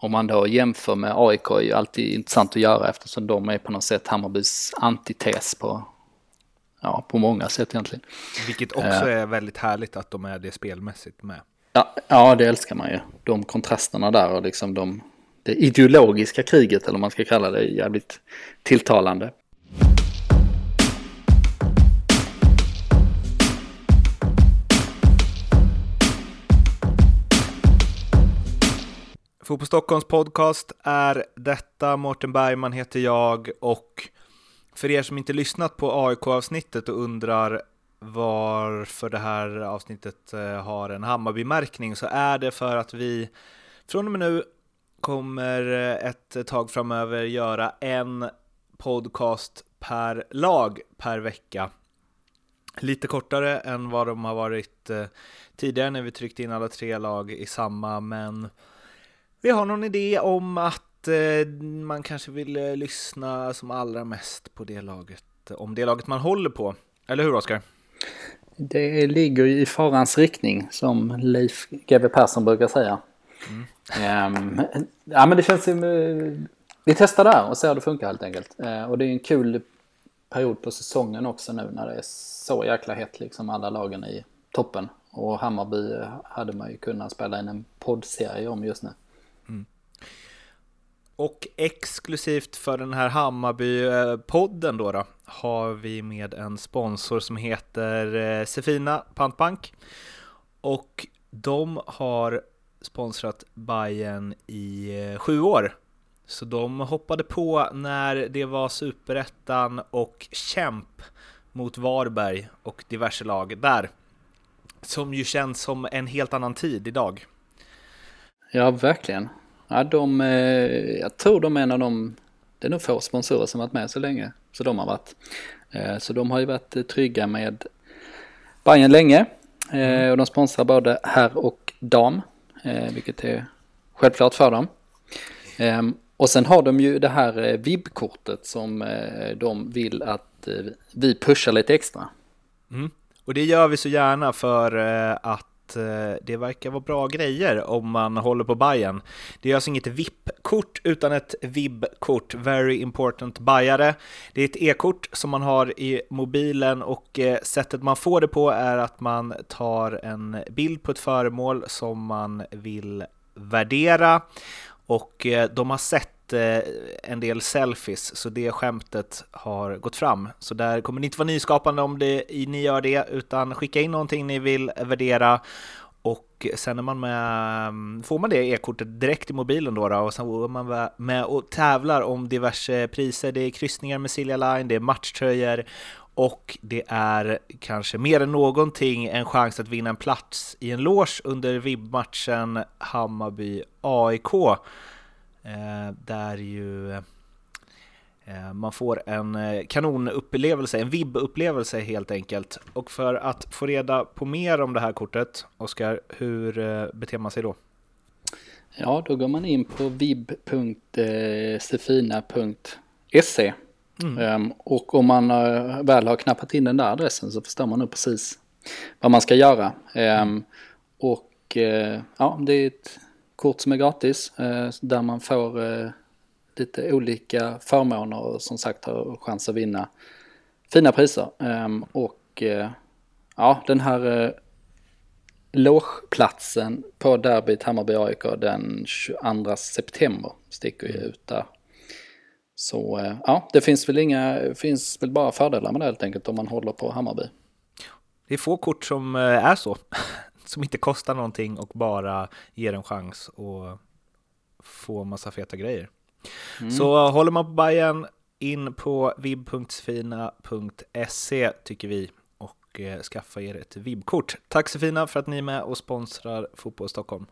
om man då jämför med AIK är ju alltid intressant att göra eftersom de är på något sätt Hammarbys antites på, ja, på många sätt egentligen. Vilket också uh, är väldigt härligt att de är det spelmässigt med. Ja, ja, det älskar man ju. De kontrasterna där och liksom de, det ideologiska kriget eller vad man ska kalla det är jävligt tilltalande. Fotboll Stockholms podcast är detta. Mårten Bergman heter jag och för er som inte lyssnat på AIK-avsnittet och undrar varför det här avsnittet eh, har en Hammarby-märkning så är det för att vi från och med nu kommer eh, ett tag framöver göra en podcast per lag per vecka. Lite kortare än vad de har varit eh, tidigare när vi tryckte in alla tre lag i samma, men vi har någon idé om att eh, man kanske vill eh, lyssna som allra mest på det laget, om det laget man håller på. Eller hur Oskar? Det ligger i farans riktning som Leif GW Persson brukar säga. Mm. Um, ja men det känns som, uh, vi testar där och ser hur det funkar helt enkelt. Uh, och det är en kul period på säsongen också nu när det är så jäkla hett liksom alla lagen i toppen. Och Hammarby hade man ju kunnat spela in en poddserie om just nu. Och exklusivt för den här Hammarby-podden då, då, har vi med en sponsor som heter eh, Sefina Pantbank. Och de har sponsrat Bayern i eh, sju år. Så de hoppade på när det var superettan och kämp mot Varberg och diverse lag där. Som ju känns som en helt annan tid idag. Ja, verkligen. Ja, de, eh, jag tror de är en av de, det är nog få sponsorer som varit med så länge. Så de har varit. Eh, så de har ju varit trygga med Bayern länge. Eh, mm. Och de sponsrar både herr och dam. Vilket är självklart för dem. Ehm, och sen har de ju det här VIB-kortet som de vill att vi pushar lite extra. Mm. Och det gör vi så gärna för att Eh, det verkar vara bra grejer om man håller på Bayern. Det är alltså inget VIP-kort utan ett VIB-kort, Very Important Bajare. Det är ett e-kort som man har i mobilen och eh, sättet man får det på är att man tar en bild på ett föremål som man vill värdera och eh, de har sett Eh, en del selfies, så det skämtet har gått fram. Så där kommer ni inte vara nyskapande om det, ni gör det, utan skicka in någonting ni vill värdera och sen är man med, mm, får man det e-kortet direkt i mobilen då, då och sen är man med och tävlar om diverse priser. Det är kryssningar med Silja Line, det är matchtröjor och det är kanske mer än någonting en chans att vinna en plats i en loge under VIB-matchen Hammarby-AIK. Eh, där ju eh, man får en eh, kanonupplevelse, en vibb-upplevelse helt enkelt. Och för att få reda på mer om det här kortet, Oskar, hur beter man sig då? Ja, då går man in på vib.stefina.se mm. Ehm, och om man väl har knappat in den där adressen så förstår man nog precis vad man ska göra. Mm. Och ja, det är ett kort som är gratis eh, där man får eh, lite olika förmåner och som sagt har chans att vinna fina priser. Ehm, och eh, ja, den här logeplatsen på derbyt Hammarby-AIK den 22 september sticker ju ut där. Så ja, det finns väl inga, finns väl bara fördelar med det helt enkelt om man håller på Hammarby. Det är få kort som är så som inte kostar någonting och bara ger en chans att få massa feta grejer. Mm. Så håller man på Bayern in på vib.sefina.se tycker vi och eh, skaffa er ett vib-kort. Tack Sefina för att ni är med och sponsrar Fotboll Stockholm.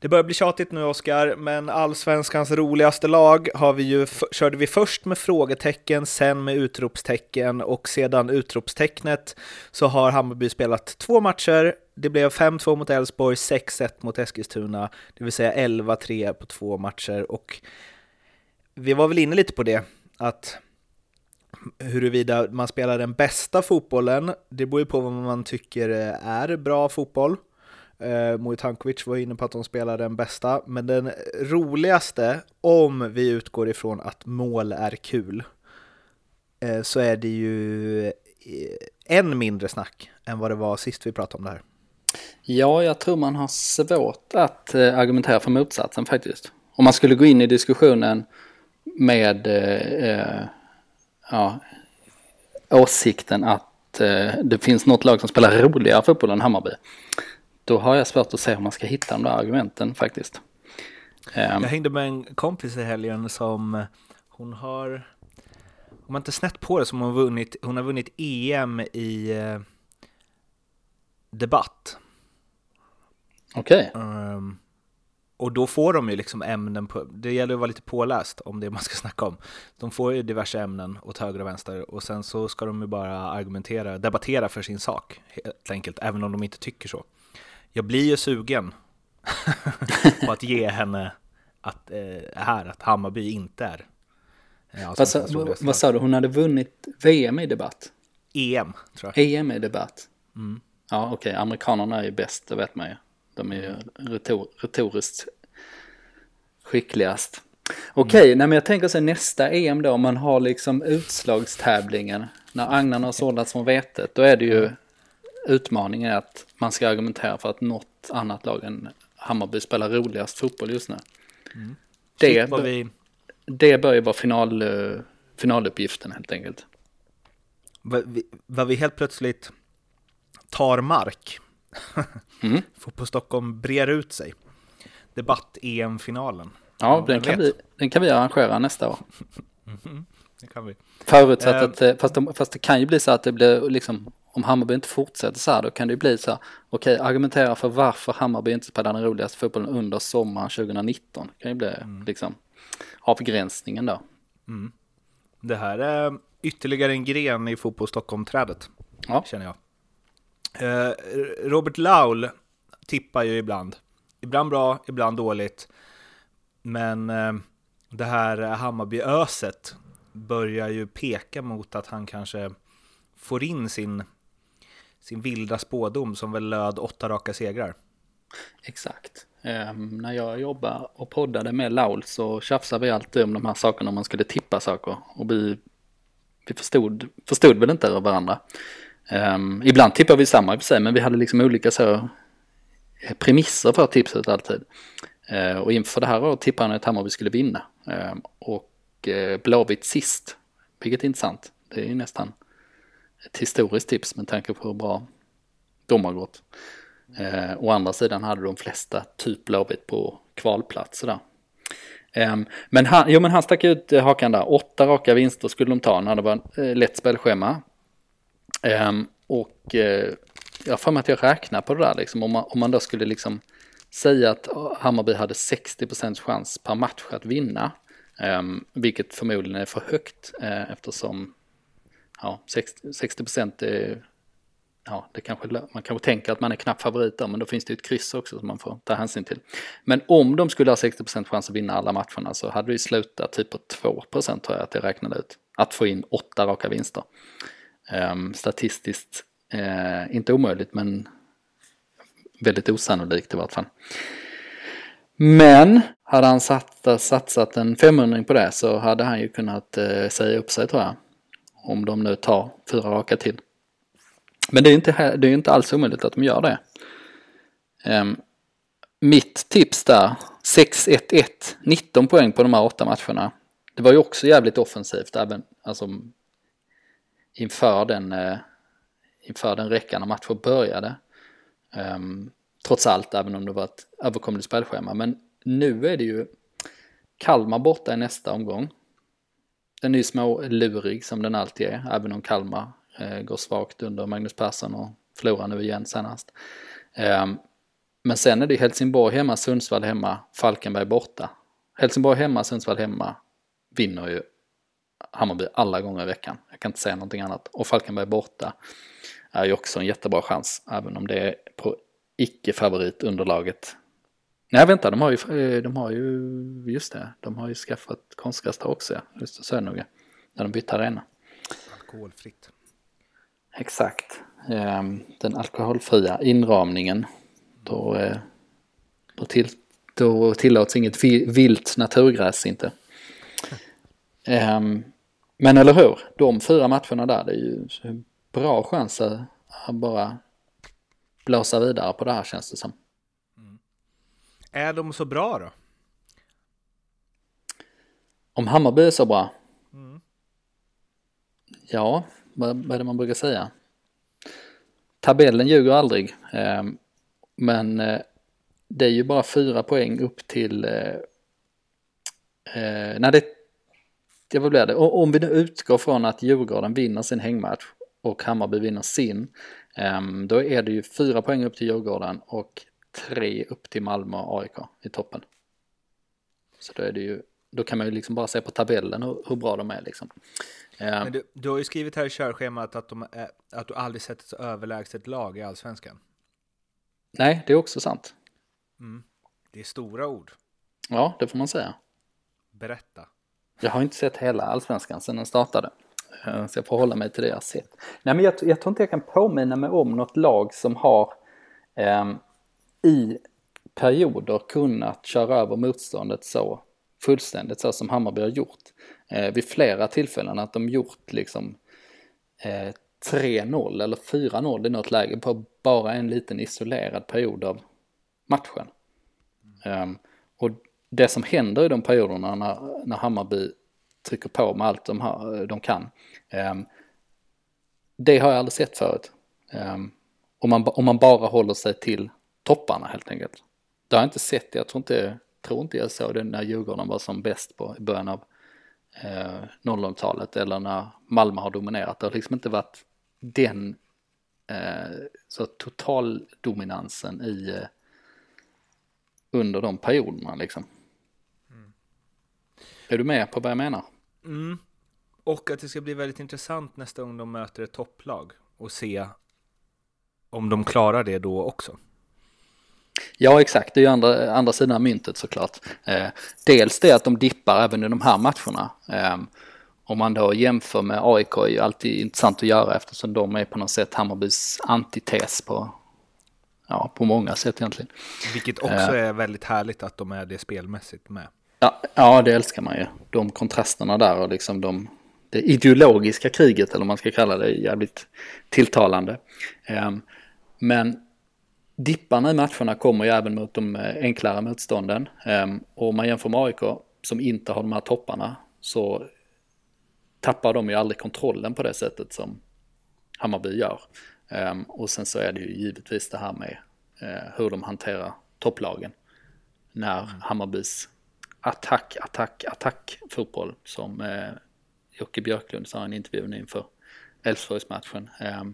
Det börjar bli tjatigt nu Oskar, men allsvenskans roligaste lag har vi ju, körde vi först med frågetecken, sen med utropstecken och sedan utropstecknet så har Hammarby spelat två matcher. Det blev 5-2 mot Elfsborg, 6-1 mot Eskilstuna, det vill säga 11-3 på två matcher och vi var väl inne lite på det, att huruvida man spelar den bästa fotbollen, det beror ju på vad man tycker eh, är bra fotboll. Eh, Tankovic var inne på att de spelar den bästa, men den roligaste, om vi utgår ifrån att mål är kul, eh, så är det ju eh, än mindre snack än vad det var sist vi pratade om det här. Ja, jag tror man har svårt att eh, argumentera för motsatsen faktiskt. Om man skulle gå in i diskussionen med eh, eh ja, åsikten att eh, det finns något lag som spelar roligare fotboll än Hammarby. Då har jag svårt att se hur man ska hitta de där argumenten faktiskt. Jag hängde med en kompis i helgen som hon har, om man inte snett på det, som hon vunnit, hon har vunnit EM i eh, debatt. Okej. Okay. Um, ehm, och då får de ju liksom ämnen, på, det gäller att vara lite påläst om det man ska snacka om. De får ju diverse ämnen åt höger och vänster och sen så ska de ju bara argumentera, debattera för sin sak helt enkelt, även om de inte tycker så. Jag blir ju sugen på att ge henne att, eh, här, att Hammarby inte är eh, vad, sa, vad sa du, hon hade vunnit VM i debatt? EM, tror jag. EM i debatt? Mm. Ja, okej, okay. amerikanerna är ju bäst, det vet man ju. De är ju retor retoriskt skickligast. Okej, okay, mm. jag tänker sig nästa EM då, om man har liksom utslagstävlingen. När agnarna har sållats som vetet, då är det ju utmaningen att man ska argumentera för att något annat lag än Hammarby spelar roligast fotboll just nu. Mm. Det, bör, vi... det bör ju vara final, finaluppgiften helt enkelt. Vad vi, vad vi helt plötsligt tar mark Mm. Fotboll Stockholm brer ut sig. Debatt-EM-finalen. Ja, den kan, vi, den kan vi arrangera nästa år. Mm, det kan vi. Förutsatt um, att, eh, fast, de, fast det kan ju bli så att det blir liksom, om Hammarby inte fortsätter så här, då kan det ju bli så här, okej, okay, argumentera för varför Hammarby inte spelar den roligaste fotbollen under sommaren 2019. Det kan ju bli mm. liksom avgränsningen då. Mm. Det här är ytterligare en gren i Fotboll Stockholm-trädet, ja. känner jag. Eh, Robert Laul tippar ju ibland. Ibland bra, ibland dåligt. Men eh, det här Hammarbyöset börjar ju peka mot att han kanske får in sin, sin vilda spådom som väl löd åtta raka segrar. Exakt. Um, när jag jobbade och poddade med Laul så tjafsade vi alltid om de här sakerna om man skulle tippa saker. Och vi, vi förstod, förstod väl inte varandra. Um, ibland tippade vi samma i och för sig, men vi hade liksom olika så eh, premisser för tipset alltid. Uh, och inför det här året tippade han att Hammarby skulle vinna. Uh, och uh, Blåvitt sist, vilket är intressant. Det är ju nästan ett historiskt tips med tanke på hur bra de har gått. Eh, å andra sidan hade de flesta typ Blåvitt på kvalplats där. Eh, men, han, jo, men han stack ut eh, hakan där. Åtta raka vinster skulle de ta när det var eh, lätt spelschema. Eh, och eh, jag har för mig att jag räknar på det där liksom. Om man, om man då skulle liksom säga att ah, Hammarby hade 60% chans per match att vinna. Um, vilket förmodligen är för högt eh, eftersom ja, 60%, 60 är ja, det kanske, man kanske tänker att man är knapp favorit där, men då finns det ju ett kryss också som man får ta hänsyn till. Men om de skulle ha 60% chans att vinna alla matcherna så hade vi slutat typ på 2% tror jag att jag räknade ut. Att få in åtta raka vinster. Um, statistiskt uh, inte omöjligt men väldigt osannolikt i vart fall. Men hade han satsat, satsat en 500 på det så hade han ju kunnat uh, säga upp sig tror jag. Om de nu tar fyra raka till. Men det är inte, det är inte alls omöjligt att de gör det. Um, mitt tips där, 6-1-1, 19 poäng på de här åtta matcherna. Det var ju också jävligt offensivt, även alltså, inför den, uh, inför den räckan när matcher började. Um, trots allt, även om det var ett överkomligt spelschema. Men nu är det ju Kalmar borta i nästa omgång. Den är ju smålurig som den alltid är, även om Kalmar eh, går svagt under Magnus Persson och förlorar nu igen senast. Eh, men sen är det Helsingborg hemma, Sundsvall hemma, Falkenberg borta. Helsingborg hemma, Sundsvall hemma vinner ju Hammarby alla gånger i veckan. Jag kan inte säga någonting annat. Och Falkenberg borta är ju också en jättebra chans, även om det är på icke-favoritunderlaget. Nej, vänta, de har ju, de har ju, just det, de har ju skaffat konstgräs också, ja. Just det, så är det nog, när de bytte arena. Alkoholfritt. Exakt. Ehm, den alkoholfria inramningen. då, eh, då, till, då tillåts inget vilt naturgräs inte. Um, men eller hur, de fyra matcherna där, det är ju bra chans att bara blåsa vidare på det här känns det som. Är de så bra då? Om Hammarby är så bra? Mm. Ja, vad, vad är det man brukar säga? Tabellen ljuger aldrig. Eh, men eh, det är ju bara fyra poäng upp till... Eh, eh nej, det, det vad blir det? Om vi nu utgår från att Djurgården vinner sin hängmatch och Hammarby vinner sin. Ehm, då är det ju fyra poäng upp till Djurgården och tre upp till Malmö och AIK i toppen. Så då är det ju, då kan man ju liksom bara se på tabellen hur, hur bra de är liksom. Ehm. Men du, du har ju skrivit här i körschemat att, de är, att du aldrig sett ett överlägset lag i allsvenskan. Nej, det är också sant. Mm. Det är stora ord. Ja, det får man säga. Berätta. Jag har inte sett hela allsvenskan sedan den startade. Eh, så jag får hålla mig till det jag sett. Nej men jag, jag tror inte jag kan påminna mig om något lag som har eh, i perioder kunnat köra över motståndet så fullständigt så som Hammarby har gjort. Eh, vid flera tillfällen att de gjort liksom eh, 3-0 eller 4-0 i något läge på bara en liten isolerad period av matchen. Um, och det som händer i de perioderna när, när Hammarby trycker på med allt de, har, eh, de kan. eh, det har jag aldrig sett förut. Ehm, om, man, om man bara håller sig till topparna helt enkelt. Det har jag inte sett, jag tror inte, tror inte jag såg det när Djurgården var som bäst på i början av eh, 00-talet eller när Malmö har dominerat. Det har liksom inte varit den eh, så totaldominansen i eh, under de perioderna liksom. Mm. Är du med på vad jag menar? Mm. Och att det ska bli väldigt intressant nästa gång de möter ett topplag och se om de klarar det då också. Ja exakt, det är ju andra, andra sidan av myntet såklart. Eh, dels det att de dippar även i de här matcherna. Eh, om man då jämför med AIK är ju alltid intressant att göra eftersom de är på något sätt Hammarbys antites på, ja, på många sätt egentligen. Vilket också eh, är väldigt härligt att de är det spelmässigt med. Ja, ja, det älskar man ju. De kontrasterna där och liksom de, det ideologiska kriget eller vad man ska kalla det är jävligt tilltalande. Ehm, men dipparna i matcherna kommer ju även mot de eh, enklare motstånden. Ehm, och om man jämför med AIK som inte har de här topparna så tappar de ju aldrig kontrollen på det sättet som Hammarby gör. Ehm, och sen så är det ju givetvis det här med eh, hur de hanterar topplagen. När mm. Hammarbys attack, attack, attack fotboll som eh, Jocke Björklund sa i en intervju inför Elfsborgsmatchen. Eh,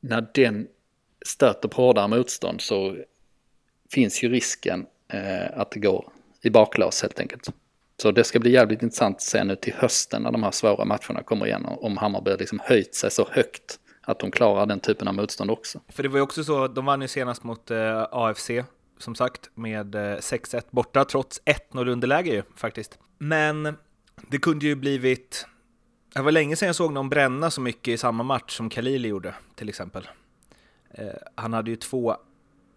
när den stöter på hårdare motstånd så finns ju risken eh, att det går i baklås helt enkelt. Så det ska bli jävligt intressant att se nu till hösten när de här svåra matcherna kommer igen om Hammarby liksom höjt sig så högt att de klarar den typen av motstånd också. För det var ju också så, de vann ju senast mot eh, AFC som sagt med eh, 6-1 borta trots 1-0 underläge ju faktiskt. Men det kunde ju blivit, det var länge sedan jag såg någon bränna så mycket i samma match som Khalili gjorde till exempel. Eh, han hade ju två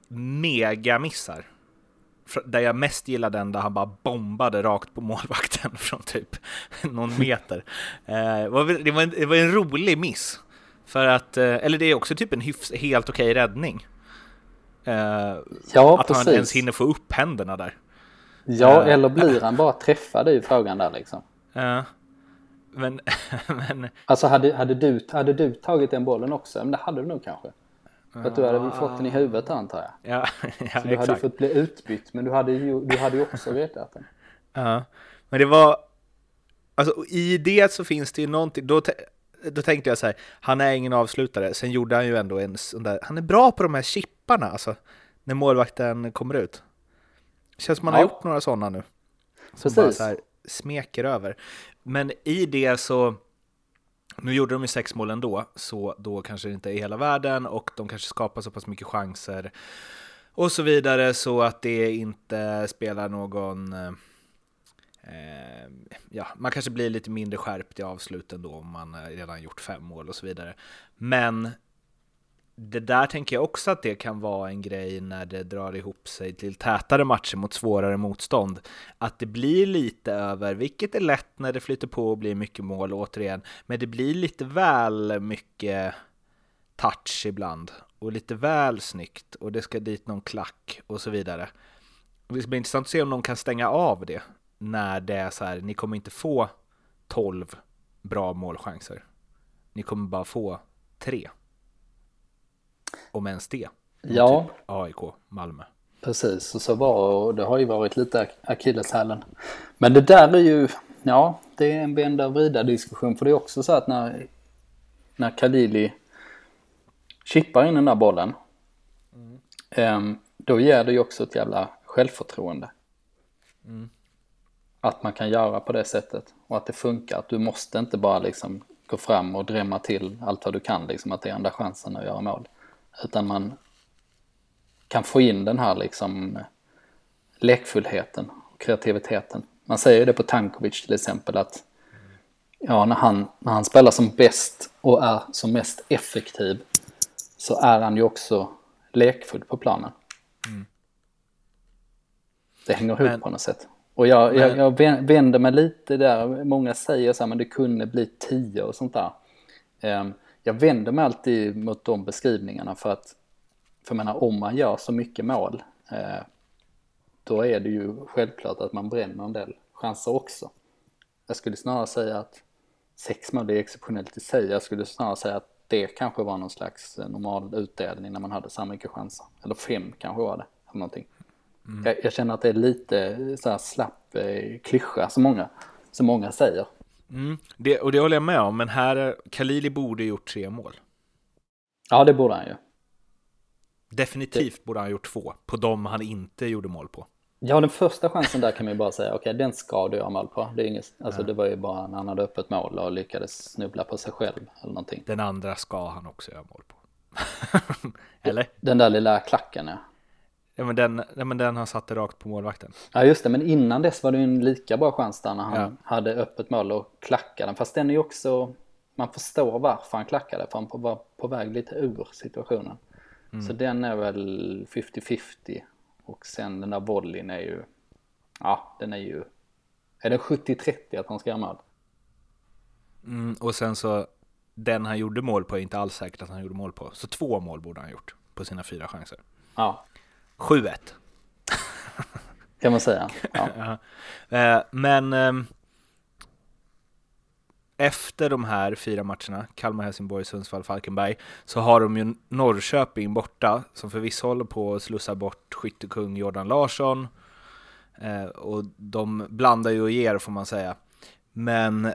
megamissar där jag mest gillade den där han bara bombade rakt på målvakten från typ någon meter. Eh, det, var en, det var en rolig miss. För att, eh, eller det är också typ en hyfs, helt okej räddning. Ja, att precis. han ens hinner få upp händerna där. Ja, eller blir han bara träffad i frågan där liksom. Ja. Men, men... Alltså hade, hade, du, hade du tagit den bollen också? Men det hade du nog kanske. För att du hade väl fått den i huvudet antar jag. Ja, ja Så du hade fått bli utbytt men du hade ju, du hade ju också vetat den. Ja, men det var... Alltså i det så finns det ju någonting, då, då tänkte jag så här, han är ingen avslutare. Sen gjorde han ju ändå en sån där, han är bra på de här chipparna alltså, när målvakten kommer ut. Känns som man ja. har gjort några sådana nu. Som Precis. bara så här smeker över. Men i det så nu gjorde de ju sex mål ändå, så då kanske det inte är hela världen och de kanske skapar så pass mycket chanser och så vidare så att det inte spelar någon... Eh, ja, man kanske blir lite mindre skärpt i avsluten då om man redan gjort fem mål och så vidare. Men det där tänker jag också att det kan vara en grej när det drar ihop sig till tätare matcher mot svårare motstånd. Att det blir lite över, vilket är lätt när det flyter på och blir mycket mål återigen, men det blir lite väl mycket touch ibland och lite väl snyggt och det ska dit någon klack och så vidare. Det ska bli intressant att se om någon kan stänga av det när det är så här, ni kommer inte få 12 bra målchanser. Ni kommer bara få tre. Om ens det. Ja. Typ AIK, Malmö. Precis, och så var och det har ju varit lite akilleshälen. Men det där är ju, ja, det är en vända och vrida diskussion. För det är också så att när, när Kalili chippar in den där bollen. Mm. då ger det ju också ett jävla självförtroende. Mm. Att man kan göra på det sättet och att det funkar. Att du måste inte bara liksom gå fram och drämma till allt vad du kan, liksom att det är enda chansen att göra mål. Utan man kan få in den här liksom lekfullheten och kreativiteten. Man säger det på Tankovic till exempel att ja, när han, när han spelar som bäst och är som mest effektiv så är han ju också lekfull på planen. Mm. Det hänger ihop men, på något sätt. Och jag, men, jag, jag vänder mig lite där, många säger så här, men det kunde bli tio och sånt där. Um, jag vänder mig alltid mot de beskrivningarna för att, för jag menar om man gör så mycket mål, eh, då är det ju självklart att man bränner en del chanser också. Jag skulle snarare säga att sex mål är exceptionellt i sig. Jag skulle snarare säga att det kanske var någon slags eh, normal utdelning när man hade så mycket chanser. Eller fem kanske var det. Eller någonting. Mm. Jag, jag, känner att det är lite så här slapp eh, klyscha som många, som många säger. Mm. Det, och det håller jag med om, men här, Kalili borde gjort tre mål. Ja, det borde han ju. Definitivt det... borde han gjort två, på de han inte gjorde mål på. Ja, den första chansen där kan man ju bara säga, okej, okay, den ska du göra mål på. Det, är inget, alltså, ja. det var ju bara när han hade öppet mål och lyckades snubbla på sig själv eller någonting. Den andra ska han också göra mål på. eller? Den där lilla klacken, ja. Ja men den, ja, men den han satte rakt på målvakten. Ja just det, men innan dess var det ju en lika bra chans där när han ja. hade öppet mål och klackade den. Fast den är ju också, man förstår varför han klackade för han var på väg lite ur situationen. Mm. Så den är väl 50-50 och sen den där volleyn är ju, ja den är ju, är det 70-30 att han ska göra mål? Mm, och sen så, den han gjorde mål på är inte alls säkert att han gjorde mål på. Så två mål borde han gjort på sina fyra chanser. Ja. 7-1. kan man säga. Ja. Eh, men ehm, efter de här fyra matcherna, Kalmar, Helsingborg, Sundsvall, Falkenberg, så har de ju Norrköping borta, som förvisso håller på att slussa bort skyttekung Jordan Larsson. Eh, och de blandar ju och ger, får man säga. Men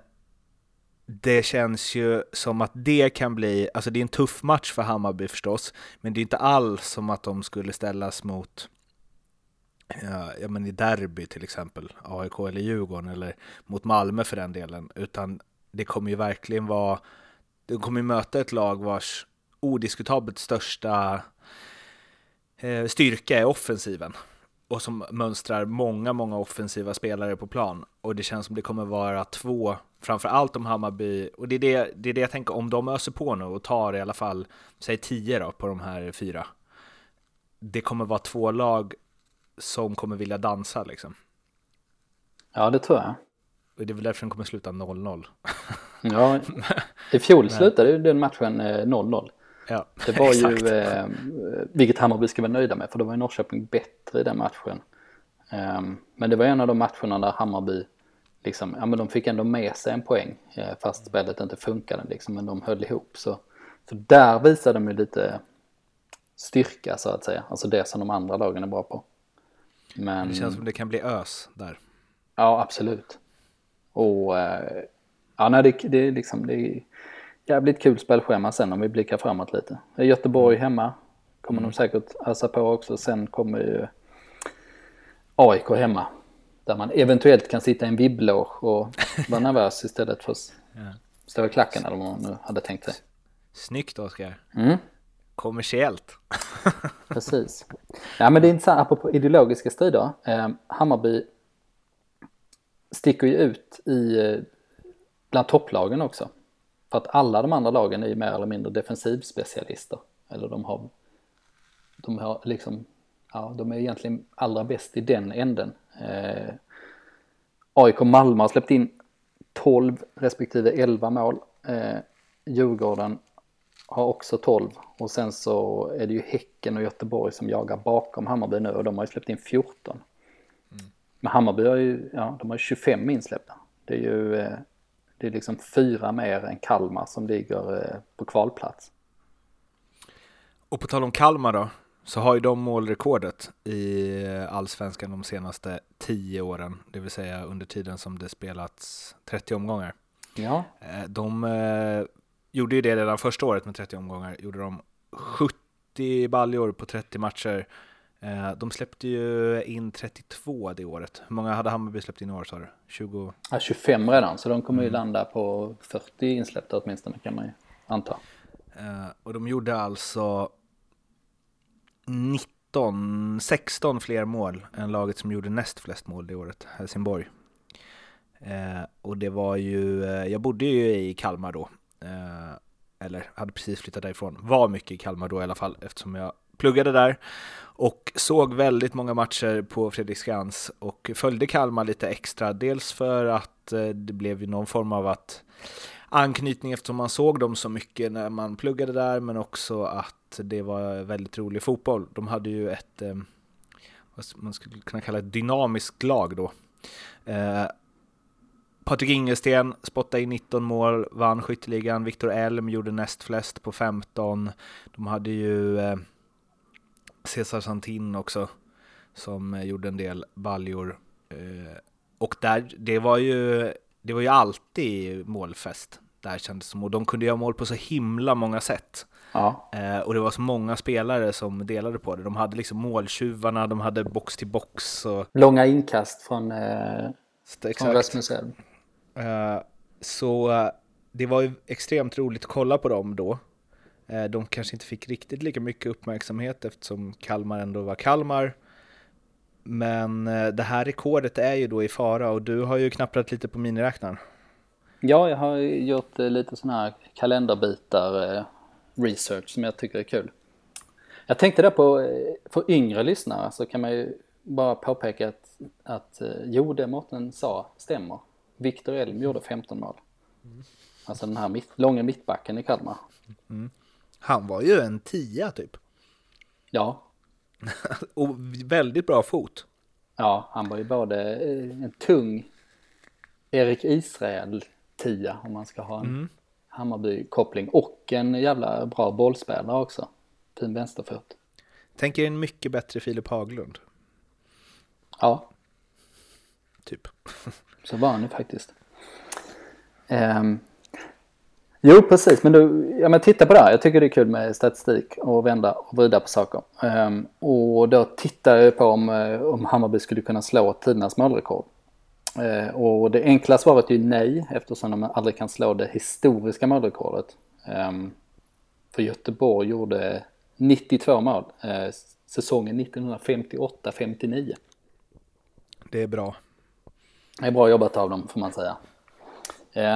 det känns ju som att det kan bli, alltså det är en tuff match för Hammarby förstås, men det är inte alls som att de skulle ställas mot ja, men i derby till exempel, AIK eller Djurgården eller mot Malmö för den delen, utan det kommer ju verkligen vara, de kommer ju möta ett lag vars odiskutabelt största eh, styrka är offensiven och som mönstrar många, många offensiva spelare på plan. Och det känns som det kommer vara två, framför allt om Hammarby, och det är det, det är det jag tänker, om de öser på nu och tar i alla fall, säg tio då, på de här fyra. Det kommer vara två lag som kommer vilja dansa liksom. Ja, det tror jag. Och det är väl därför den kommer sluta 0-0. ja, i fjol slutade ju den matchen 0-0. Eh, Ja, det var ju, eh, vilket Hammarby ska vara nöjda med, för då var ju Norrköping bättre i den matchen. Eh, men det var en av de matcherna där Hammarby, liksom, ja men de fick ändå med sig en poäng, eh, fast spelet inte funkade liksom, men de höll ihop. Så, så där visade de ju lite styrka så att säga, alltså det som de andra lagen är bra på. Men... Det känns som det kan bli ös där. Ja, absolut. Och eh, ja, nej, det, det är liksom, det är, jävligt kul spelschema sen om vi blickar framåt lite. Göteborg hemma. Kommer mm. de säkert ösa på också. Sen kommer ju AIK hemma. Där man eventuellt kan sitta i en vibblåg och vara nervös istället för att stå i klacken eller vad man nu hade tänkt sig. Snyggt Oskar. Mm. Kommersiellt. Precis. Ja men det är intressant, apropå ideologiska strider. Eh, Hammarby sticker ju ut i eh, bland topplagen också. För att alla de andra lagen är ju mer eller mindre defensivspecialister. Eller de har, de har liksom, ja de är egentligen allra bäst i den änden. Eh, AIK Malmö har släppt in 12 respektive 11 mål. Eh, Djurgården har också 12 och sen så är det ju Häcken och Göteborg som jagar bakom Hammarby nu och de har ju släppt in 14. Mm. Men Hammarby har ju, ja, de har 25 insläppta. Det är ju, eh, det är liksom fyra mer än Kalmar som ligger eh, på kvalplats. Och på tal om Kalmar då, så har ju de målrekordet i allsvenskan de senaste tio åren, det vill säga under tiden som det spelats 30 omgångar. Ja. Eh, de eh, gjorde ju det redan första året med 30 omgångar, gjorde de 70 baljor på 30 matcher. Eh, de släppte ju in 32 det året. Hur många hade Hammarby släppt in i år sa du? 20? Ja, 25 redan, så de kommer ju mm. landa på 40 insläppta åtminstone kan man ju anta. Och de gjorde alltså 19, 16 fler mål än laget som gjorde näst flest mål det året, Helsingborg. Eh, och det var ju, eh, jag bodde ju i Kalmar då, eh, eller hade precis flyttat därifrån, var mycket i Kalmar då i alla fall eftersom jag pluggade där och såg väldigt många matcher på Fredriksskans och följde Kalmar lite extra, dels för att eh, det blev ju någon form av att anknytning eftersom man såg dem så mycket när man pluggade där, men också att det var väldigt rolig fotboll. De hade ju ett, eh, vad man skulle kunna kalla ett dynamiskt lag då. Eh, Patrik Ingelsten spottade in 19 mål, vann skytteligan. Viktor Elm gjorde näst flest på 15. De hade ju eh, Cesar Santin också, som eh, gjorde en del baljor. Eh, och där, det var ju det var ju alltid målfest där kändes som. Och de kunde göra mål på så himla många sätt. Ja. Eh, och det var så många spelare som delade på det. De hade liksom måltjuvarna, de hade box till box. Och... Långa inkast från, eh, från Rasmus Elm. Eh, så eh, det var ju extremt roligt att kolla på dem då. Eh, de kanske inte fick riktigt lika mycket uppmärksamhet eftersom Kalmar ändå var Kalmar. Men eh, det här rekordet är ju då i fara och du har ju knapprat lite på miniräknaren. Ja, jag har gjort eh, lite sådana här kalenderbitar, eh, research som jag tycker är kul. Jag tänkte där på, för yngre lyssnare så kan man ju bara påpeka att, att jo, det Mårten sa stämmer. Viktor Elm gjorde 15 mål. Mm. Alltså den här mitt, långa mittbacken i Kalmar. Mm. Han var ju en tia typ. Ja, och väldigt bra fot. Ja, han var ju både eh, en tung Erik Israel tia om man ska ha en mm. Hammarby-koppling och en jävla bra bollspelare också. Fin vänsterfot. Tänker en mycket bättre Filip Haglund. Ja. Typ. Så var han ju faktiskt. Um, Jo, precis. Men du, ja, men titta på det här. Jag tycker det är kul med statistik och vända och vrida på saker. Um, och då tittar jag på om, eh, om Hammarby skulle kunna slå tidernas målrekord. Uh, och det enkla svaret är ju nej eftersom de aldrig kan slå det historiska målrekordet. Um, för Göteborg gjorde 92 mål uh, säsongen 1958-59. Det är bra. Det är bra jobbat av dem får man säga.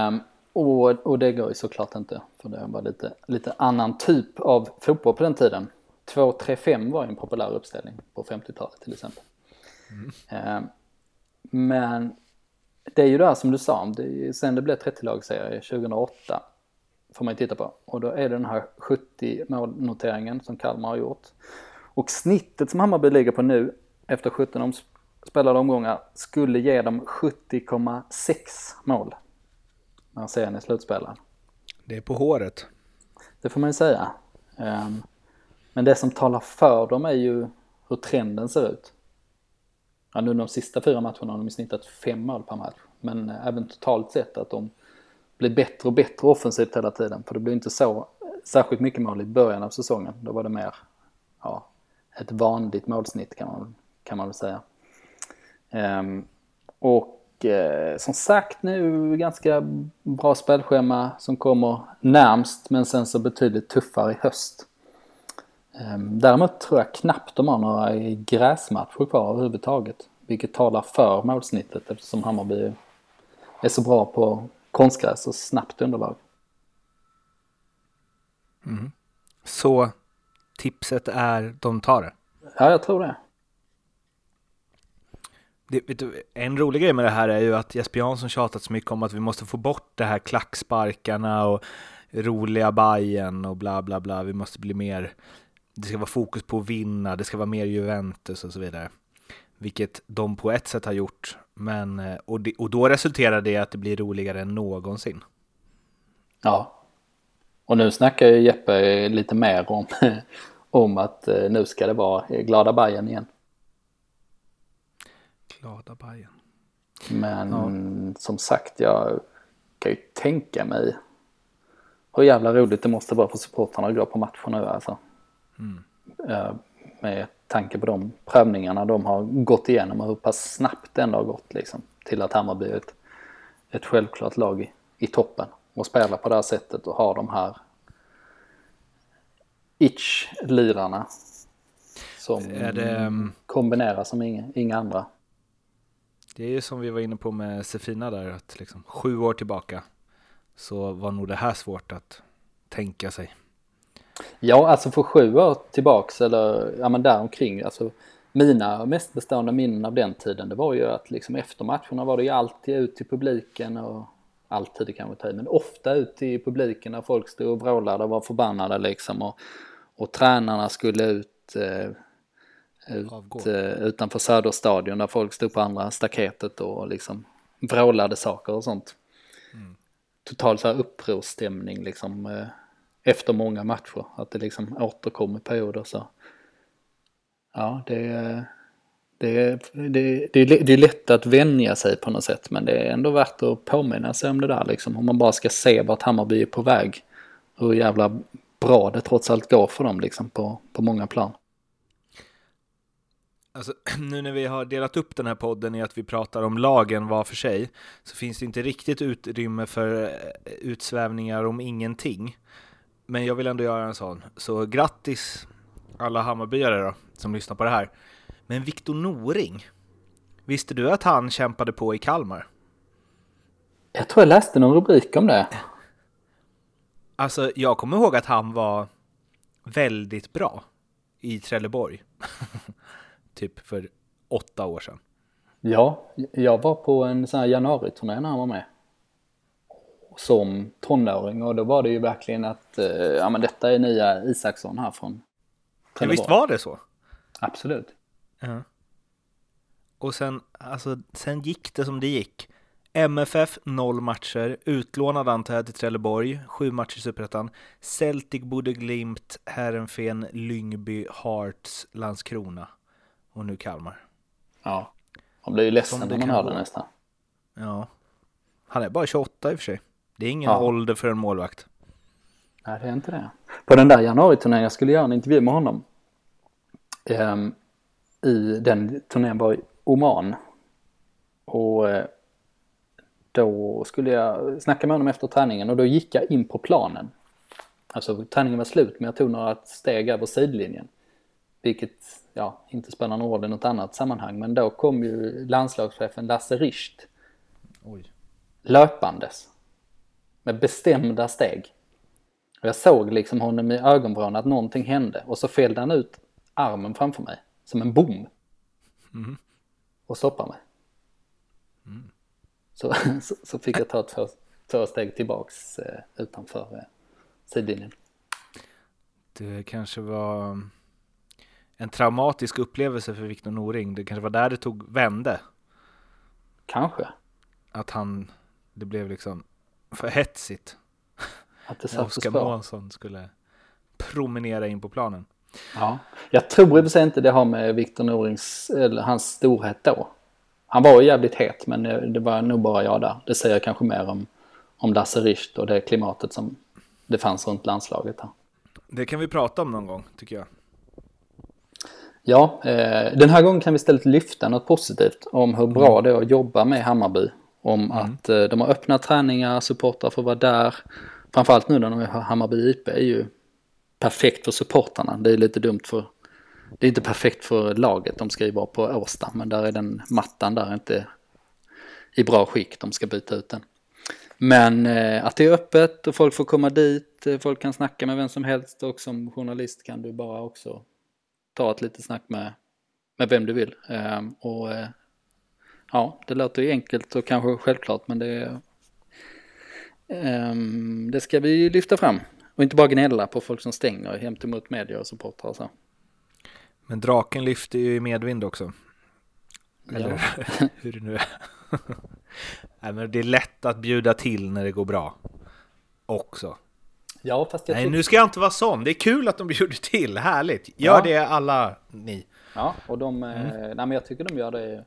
Um, och, och det går ju såklart inte, för det var lite, lite annan typ av fotboll på den tiden. 2-3-5 var ju en populär uppställning på 50-talet till exempel. Mm. Eh, men det är ju där som du sa, det, sen det blev 30-lagsserie 2008 får man ju titta på. Och då är det den här 70 målnoteringen som Kalmar har gjort. Och snittet som Hammarby ligger på nu efter 17 spelade omgångar skulle ge dem 70,6 mål när serien är slutspelad. Det är på håret. Det får man ju säga. Um, men det som talar för dem är ju hur trenden ser ut. Ja, nu de sista fyra matcherna har de snittat fem mål per match. Men även totalt sett att de blir bättre och bättre offensivt hela tiden. För det blir inte så särskilt mycket mål i början av säsongen. Då var det mer ja, ett vanligt målsnitt kan man, kan man väl säga. Um, och eh, som sagt nu ganska bra spelschema som kommer närmst men sen så betydligt tuffare i höst. Eh, däremot tror jag knappt de har några gräsmatcher kvar överhuvudtaget. Vilket talar för målsnittet eftersom Hammarby är så bra på konstgräs och snabbt underlag. Mm. Så tipset är de tar det. Ja, jag tror det det vet du, en rolig grej med det här är ju att Jesper Jansson tjatat så mycket om att vi måste få bort det här klacksparkarna och roliga bajen och bla bla bla. Vi måste bli mer, det ska vara fokus på att vinna, det ska vara mer Juventus och så vidare. Vilket de på ett sätt har gjort, men, eh, och, det, och då resulterar det i att det blir roligare än någonsin. Ja. Och nu snackar ju Jeppe lite mer om, om att eh, nu ska det vara glada Bajen igen. Glada Bajen. Men ja. som sagt, jag kan ju tänka mig hur jävla roligt det måste vara för supportrarna att gå på matcher nu alltså. Mm. Med tanke på de prövningarna de har gått igenom och hur pass snabbt det ändå har gått liksom till att Hammarby är ett, ett självklart lag i, i toppen och spela på det här sättet och ha de här itch-lirarna som det, um, kombineras som inga, inga andra. Det är ju som vi var inne på med Sefina där, att liksom sju år tillbaka så var nog det här svårt att tänka sig. Ja, alltså för sju år tillbaks eller ja men däromkring, alltså mina mest bestående minnen av den tiden det var ju att liksom efter matcherna var det ju alltid ut till publiken och alltid kanske ta men ofta ut till publiken när folk stod och vrålade och var förbannade liksom och, och tränarna skulle ut, eh, ut eh, utanför Söderstadion där folk stod på andra staketet och liksom vrålade saker och sånt. Mm. Total så här upprorsstämning liksom eh, efter många matcher. Att det liksom återkommer perioder så. Ja, det är, det, det, det, det är lätt att vänja sig på något sätt men det är ändå värt att påminna sig om det där liksom. Om man bara ska se vart Hammarby är på väg. Hur jävla bra det trots allt går för dem liksom på, på många plan. Alltså, nu när vi har delat upp den här podden i att vi pratar om lagen var för sig så finns det inte riktigt utrymme för eh, utsvävningar om ingenting. Men jag vill ändå göra en sån. Så grattis alla Hammarbyare då, som lyssnar på det här. Men Viktor Noring, visste du att han kämpade på i Kalmar? Jag tror jag läste någon rubrik om det. Alltså, jag kommer ihåg att han var väldigt bra i Trelleborg. typ för åtta år sedan. Ja, jag var på en sån här januariturné när han var med. Som tonåring och då var det ju verkligen att, eh, ja men detta är nya Isaksson här från Trelleborg. Ja, visst var det så? Absolut. Ja. Och sen, alltså, sen gick det som det gick. MFF noll matcher, utlånad antar jag till Trelleborg, sju matcher i Superettan. Celtic, Bode Glimt, Herrenfen, Lyngby, Hearts, Landskrona och nu Kalmar. Ja, man blir ju ledsen när man hör det nästan. Ja, han är bara 28 i och för sig. Det är ingen ja. ålder för en målvakt. Nej, det är inte det. På den där januariturnén, jag skulle göra en intervju med honom. Um, I den turnén var i Oman. Och uh, då skulle jag snacka med honom efter träningen och då gick jag in på planen. Alltså träningen var slut men jag tog några steg över sidlinjen. Vilket, ja, inte spelar någon roll i något annat sammanhang. Men då kom ju landslagschefen Lasse Richt. Oj. Löpandes. Med bestämda steg. Och jag såg liksom honom i ögonvrån att någonting hände. Och så fällde han ut armen framför mig. Som en bom. Mm. Och stoppade mig. Mm. Så, så, så, fick jag ta två, två steg tillbaks eh, utanför eh, sidlinjen. Det kanske var en traumatisk upplevelse för Viktor Noring. Det kanske var där det tog vände. Kanske. Att han, det blev liksom för hetsigt. Att det satt Oskar Månsson skulle promenera in på planen. Ja, jag tror i och för sig inte det har med Viktor Norings, eller hans storhet då. Han var jävligt het men det var nog bara jag där. Det säger kanske mer om, om Lasse Richt och det klimatet som det fanns runt landslaget här. Det kan vi prata om någon gång tycker jag. Ja, eh, den här gången kan vi istället lyfta något positivt om hur bra mm. det är att jobba med Hammarby. Om mm. att eh, de har öppna träningar, supportrar får vara där. Framförallt nu när de har Hammarby IP är ju perfekt för supportarna. Det är lite dumt för, det är inte perfekt för laget. De ska ju vara på Årsta, men där är den mattan där inte i bra skick. De ska byta ut den. Men eh, att det är öppet och folk får komma dit, eh, folk kan snacka med vem som helst och som journalist kan du bara också ta ett litet snack med, med vem du vill. Eh, och eh, ja, det låter ju enkelt och kanske självklart men det, ehm, det ska vi lyfta fram. Och inte bara gnälla på folk som stänger jämt emot media och supportrar och så. Men draken lyfter ju i medvind också. Eller Ja. hur det nu är. Nej, men det är lätt att bjuda till när det går bra. Också. Ja, fast jag Nej, tror... nu ska jag inte vara sån. Det är kul att de bjuder till. Härligt. Gör Ja. det alla ni. Ja, och de, eh, nej men jag tycker de gör det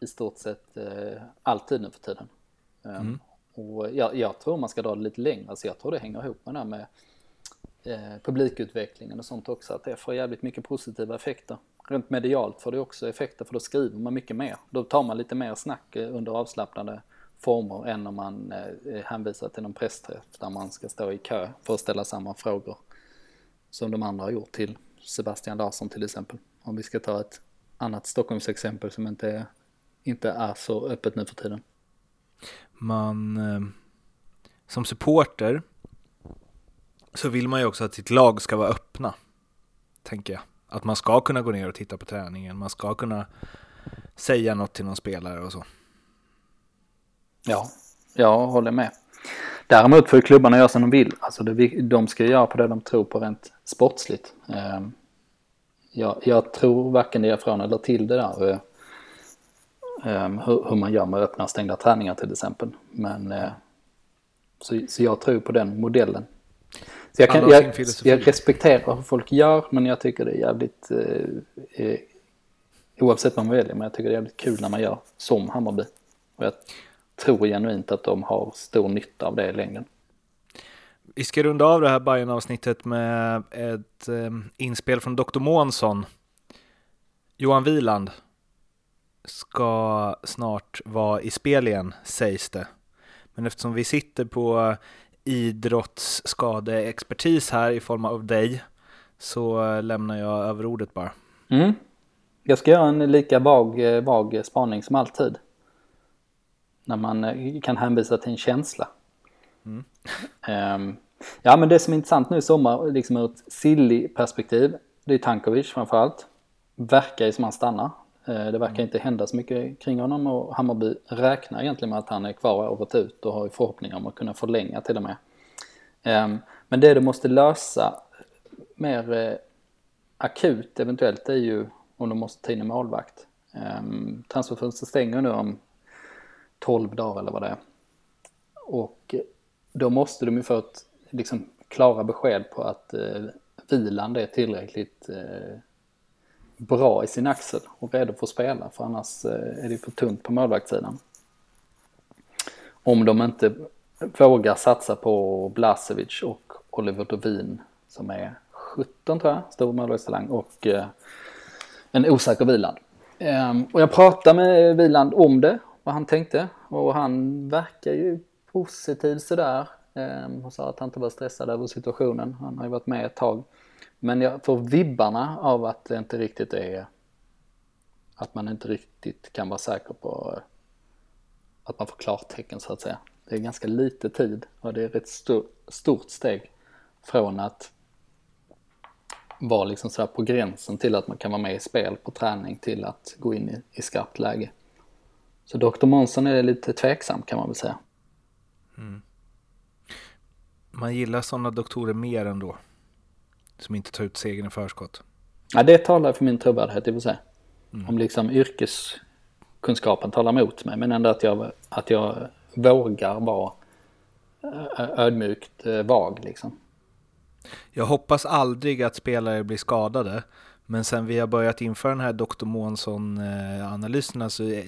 i stort sett eh, alltid nu för tiden. Um, Och jag, jag tror man ska dra det lite längre, alltså jag tror det hänger ihop med det här med eh, publikutvecklingen och sånt också, att det får jävligt mycket positiva effekter. Rent medialt får det också effekter för då skriver man mycket mer. Då tar man lite mer snack eh, under avslappnade former än om man eh, hänvisar till någon pressträff där man ska stå i kö för att ställa samma frågor som de andra har gjort till Sebastian Larsson till exempel. Om vi ska ta ett annat Stockholmsexempel som inte är, inte är så öppet nu för tiden. Man, eh, som supporter så vill man ju också att sitt lag ska vara öppna. Tänker jag. Att man ska kunna gå ner och titta på träningen. Man ska kunna säga något till någon spelare och så. Ja, jag håller med. Däremot får klubbarna göra som de vill. Alltså de ska göra på det de tror på rent sportsligt. Ehm, Jag, jag tror varken det är från eller till det där. eh, ehm, Hur, hur man gör med öppna och stängda träningar till exempel. Men eh, så, så jag tror på den modellen. Så jag, kan, jag, jag respekterar hur folk gör men jag tycker det är jävligt eh, eh, oavsett vad man väljer men jag tycker det är jävligt kul när man gör som Hammarby. Och jag tror genuint att de har stor nytta av det i längden. Vi ska runda av det här bayern avsnittet med ett eh, inspel från Dr. Månsson. Johan Wieland ska snart vara i spel igen, sägs det. Men eftersom vi sitter på idrottsskadeexpertis här i form av dig så lämnar jag över ordet bara. Mm. Jag ska göra en lika vag, eh, vag spaning som alltid. När man eh, kan hänvisa till en känsla. Ehm, ja men det som är intressant nu i sommar, liksom ur ett silly-perspektiv, det är Tankovic framförallt. Verkar ju som han stannar. Eh, det verkar inte hända så mycket kring honom och Hammarby räknar egentligen med att han är kvar året ut och har ju förhoppningar om att kunna förlänga till och med. Ehm, men det du måste lösa mer eh, akut eventuellt är ju om de måste ta in en målvakt. Um, transferfönstret stänger nu om 12 dagar eller vad det är. Och då måste de ju få ett liksom, klara besked på att eh, vilan är tillräckligt eh, bra i sin axel och redo för att spela för annars eh, är det för tunt på målvaktssidan. Om de inte vågar satsa på Blasevic och Oliver Dovin som är 17 tror jag, stor målvaktstalang och eh, en osäker Viland. Ehm, och jag pratade med Viland om det, vad han tänkte och han verkar ju positiv sådär. Ehm, och sa att han inte var stressad över situationen, han har ju varit med ett tag. Men jag får vibbarna av att det inte riktigt är att man inte riktigt kan vara säker på att man får klartecken så att säga. Det är ganska lite tid och det är ett stor, stort steg från att vara liksom sådär på gränsen till att man kan vara med i spel på träning till att gå in i, i skarpt läge. Så Dr. Månsson är lite tveksam kan man väl säga. Man gillar sådana doktorer mer ändå. Som inte tar ut segern i förskott. Ja, det talar för min trovärdighet i och för sig. Om liksom yrkeskunskapen talar emot mig men ändå att jag, att jag vågar vara ödmjukt eh, vag liksom. Jag hoppas aldrig att spelare blir skadade. Men sen vi har börjat införa den här Dr. Månsson-analyserna så eh,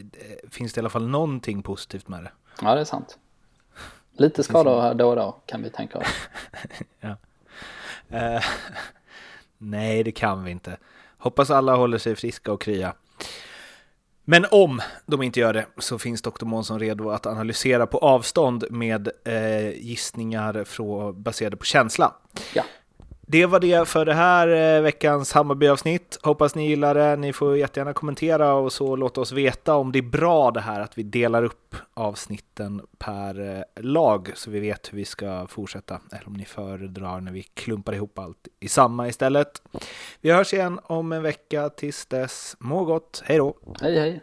finns det i alla fall någonting positivt med det. Ja, det är sant. Lite skador här då och då kan vi tänka oss. Eh, nej, det kan vi inte. Hoppas alla håller sig friska och krya. Men om de inte gör det så finns Dr. Månsson redo att analysera på avstånd med eh, gissningar från, baserade på känsla. Ja. Det var det för det här eh, veckans Hammarby-avsnitt. Hoppas ni gillar det. Ni får jättegärna kommentera och så låta oss veta om det är bra det här att vi delar upp avsnitten per eh, lag så vi vet hur vi ska fortsätta. Eller om ni föredrar när vi klumpar ihop allt i samma istället. Vi hörs igen om en vecka. Tills dess, må gott. Hej då! Hej hej!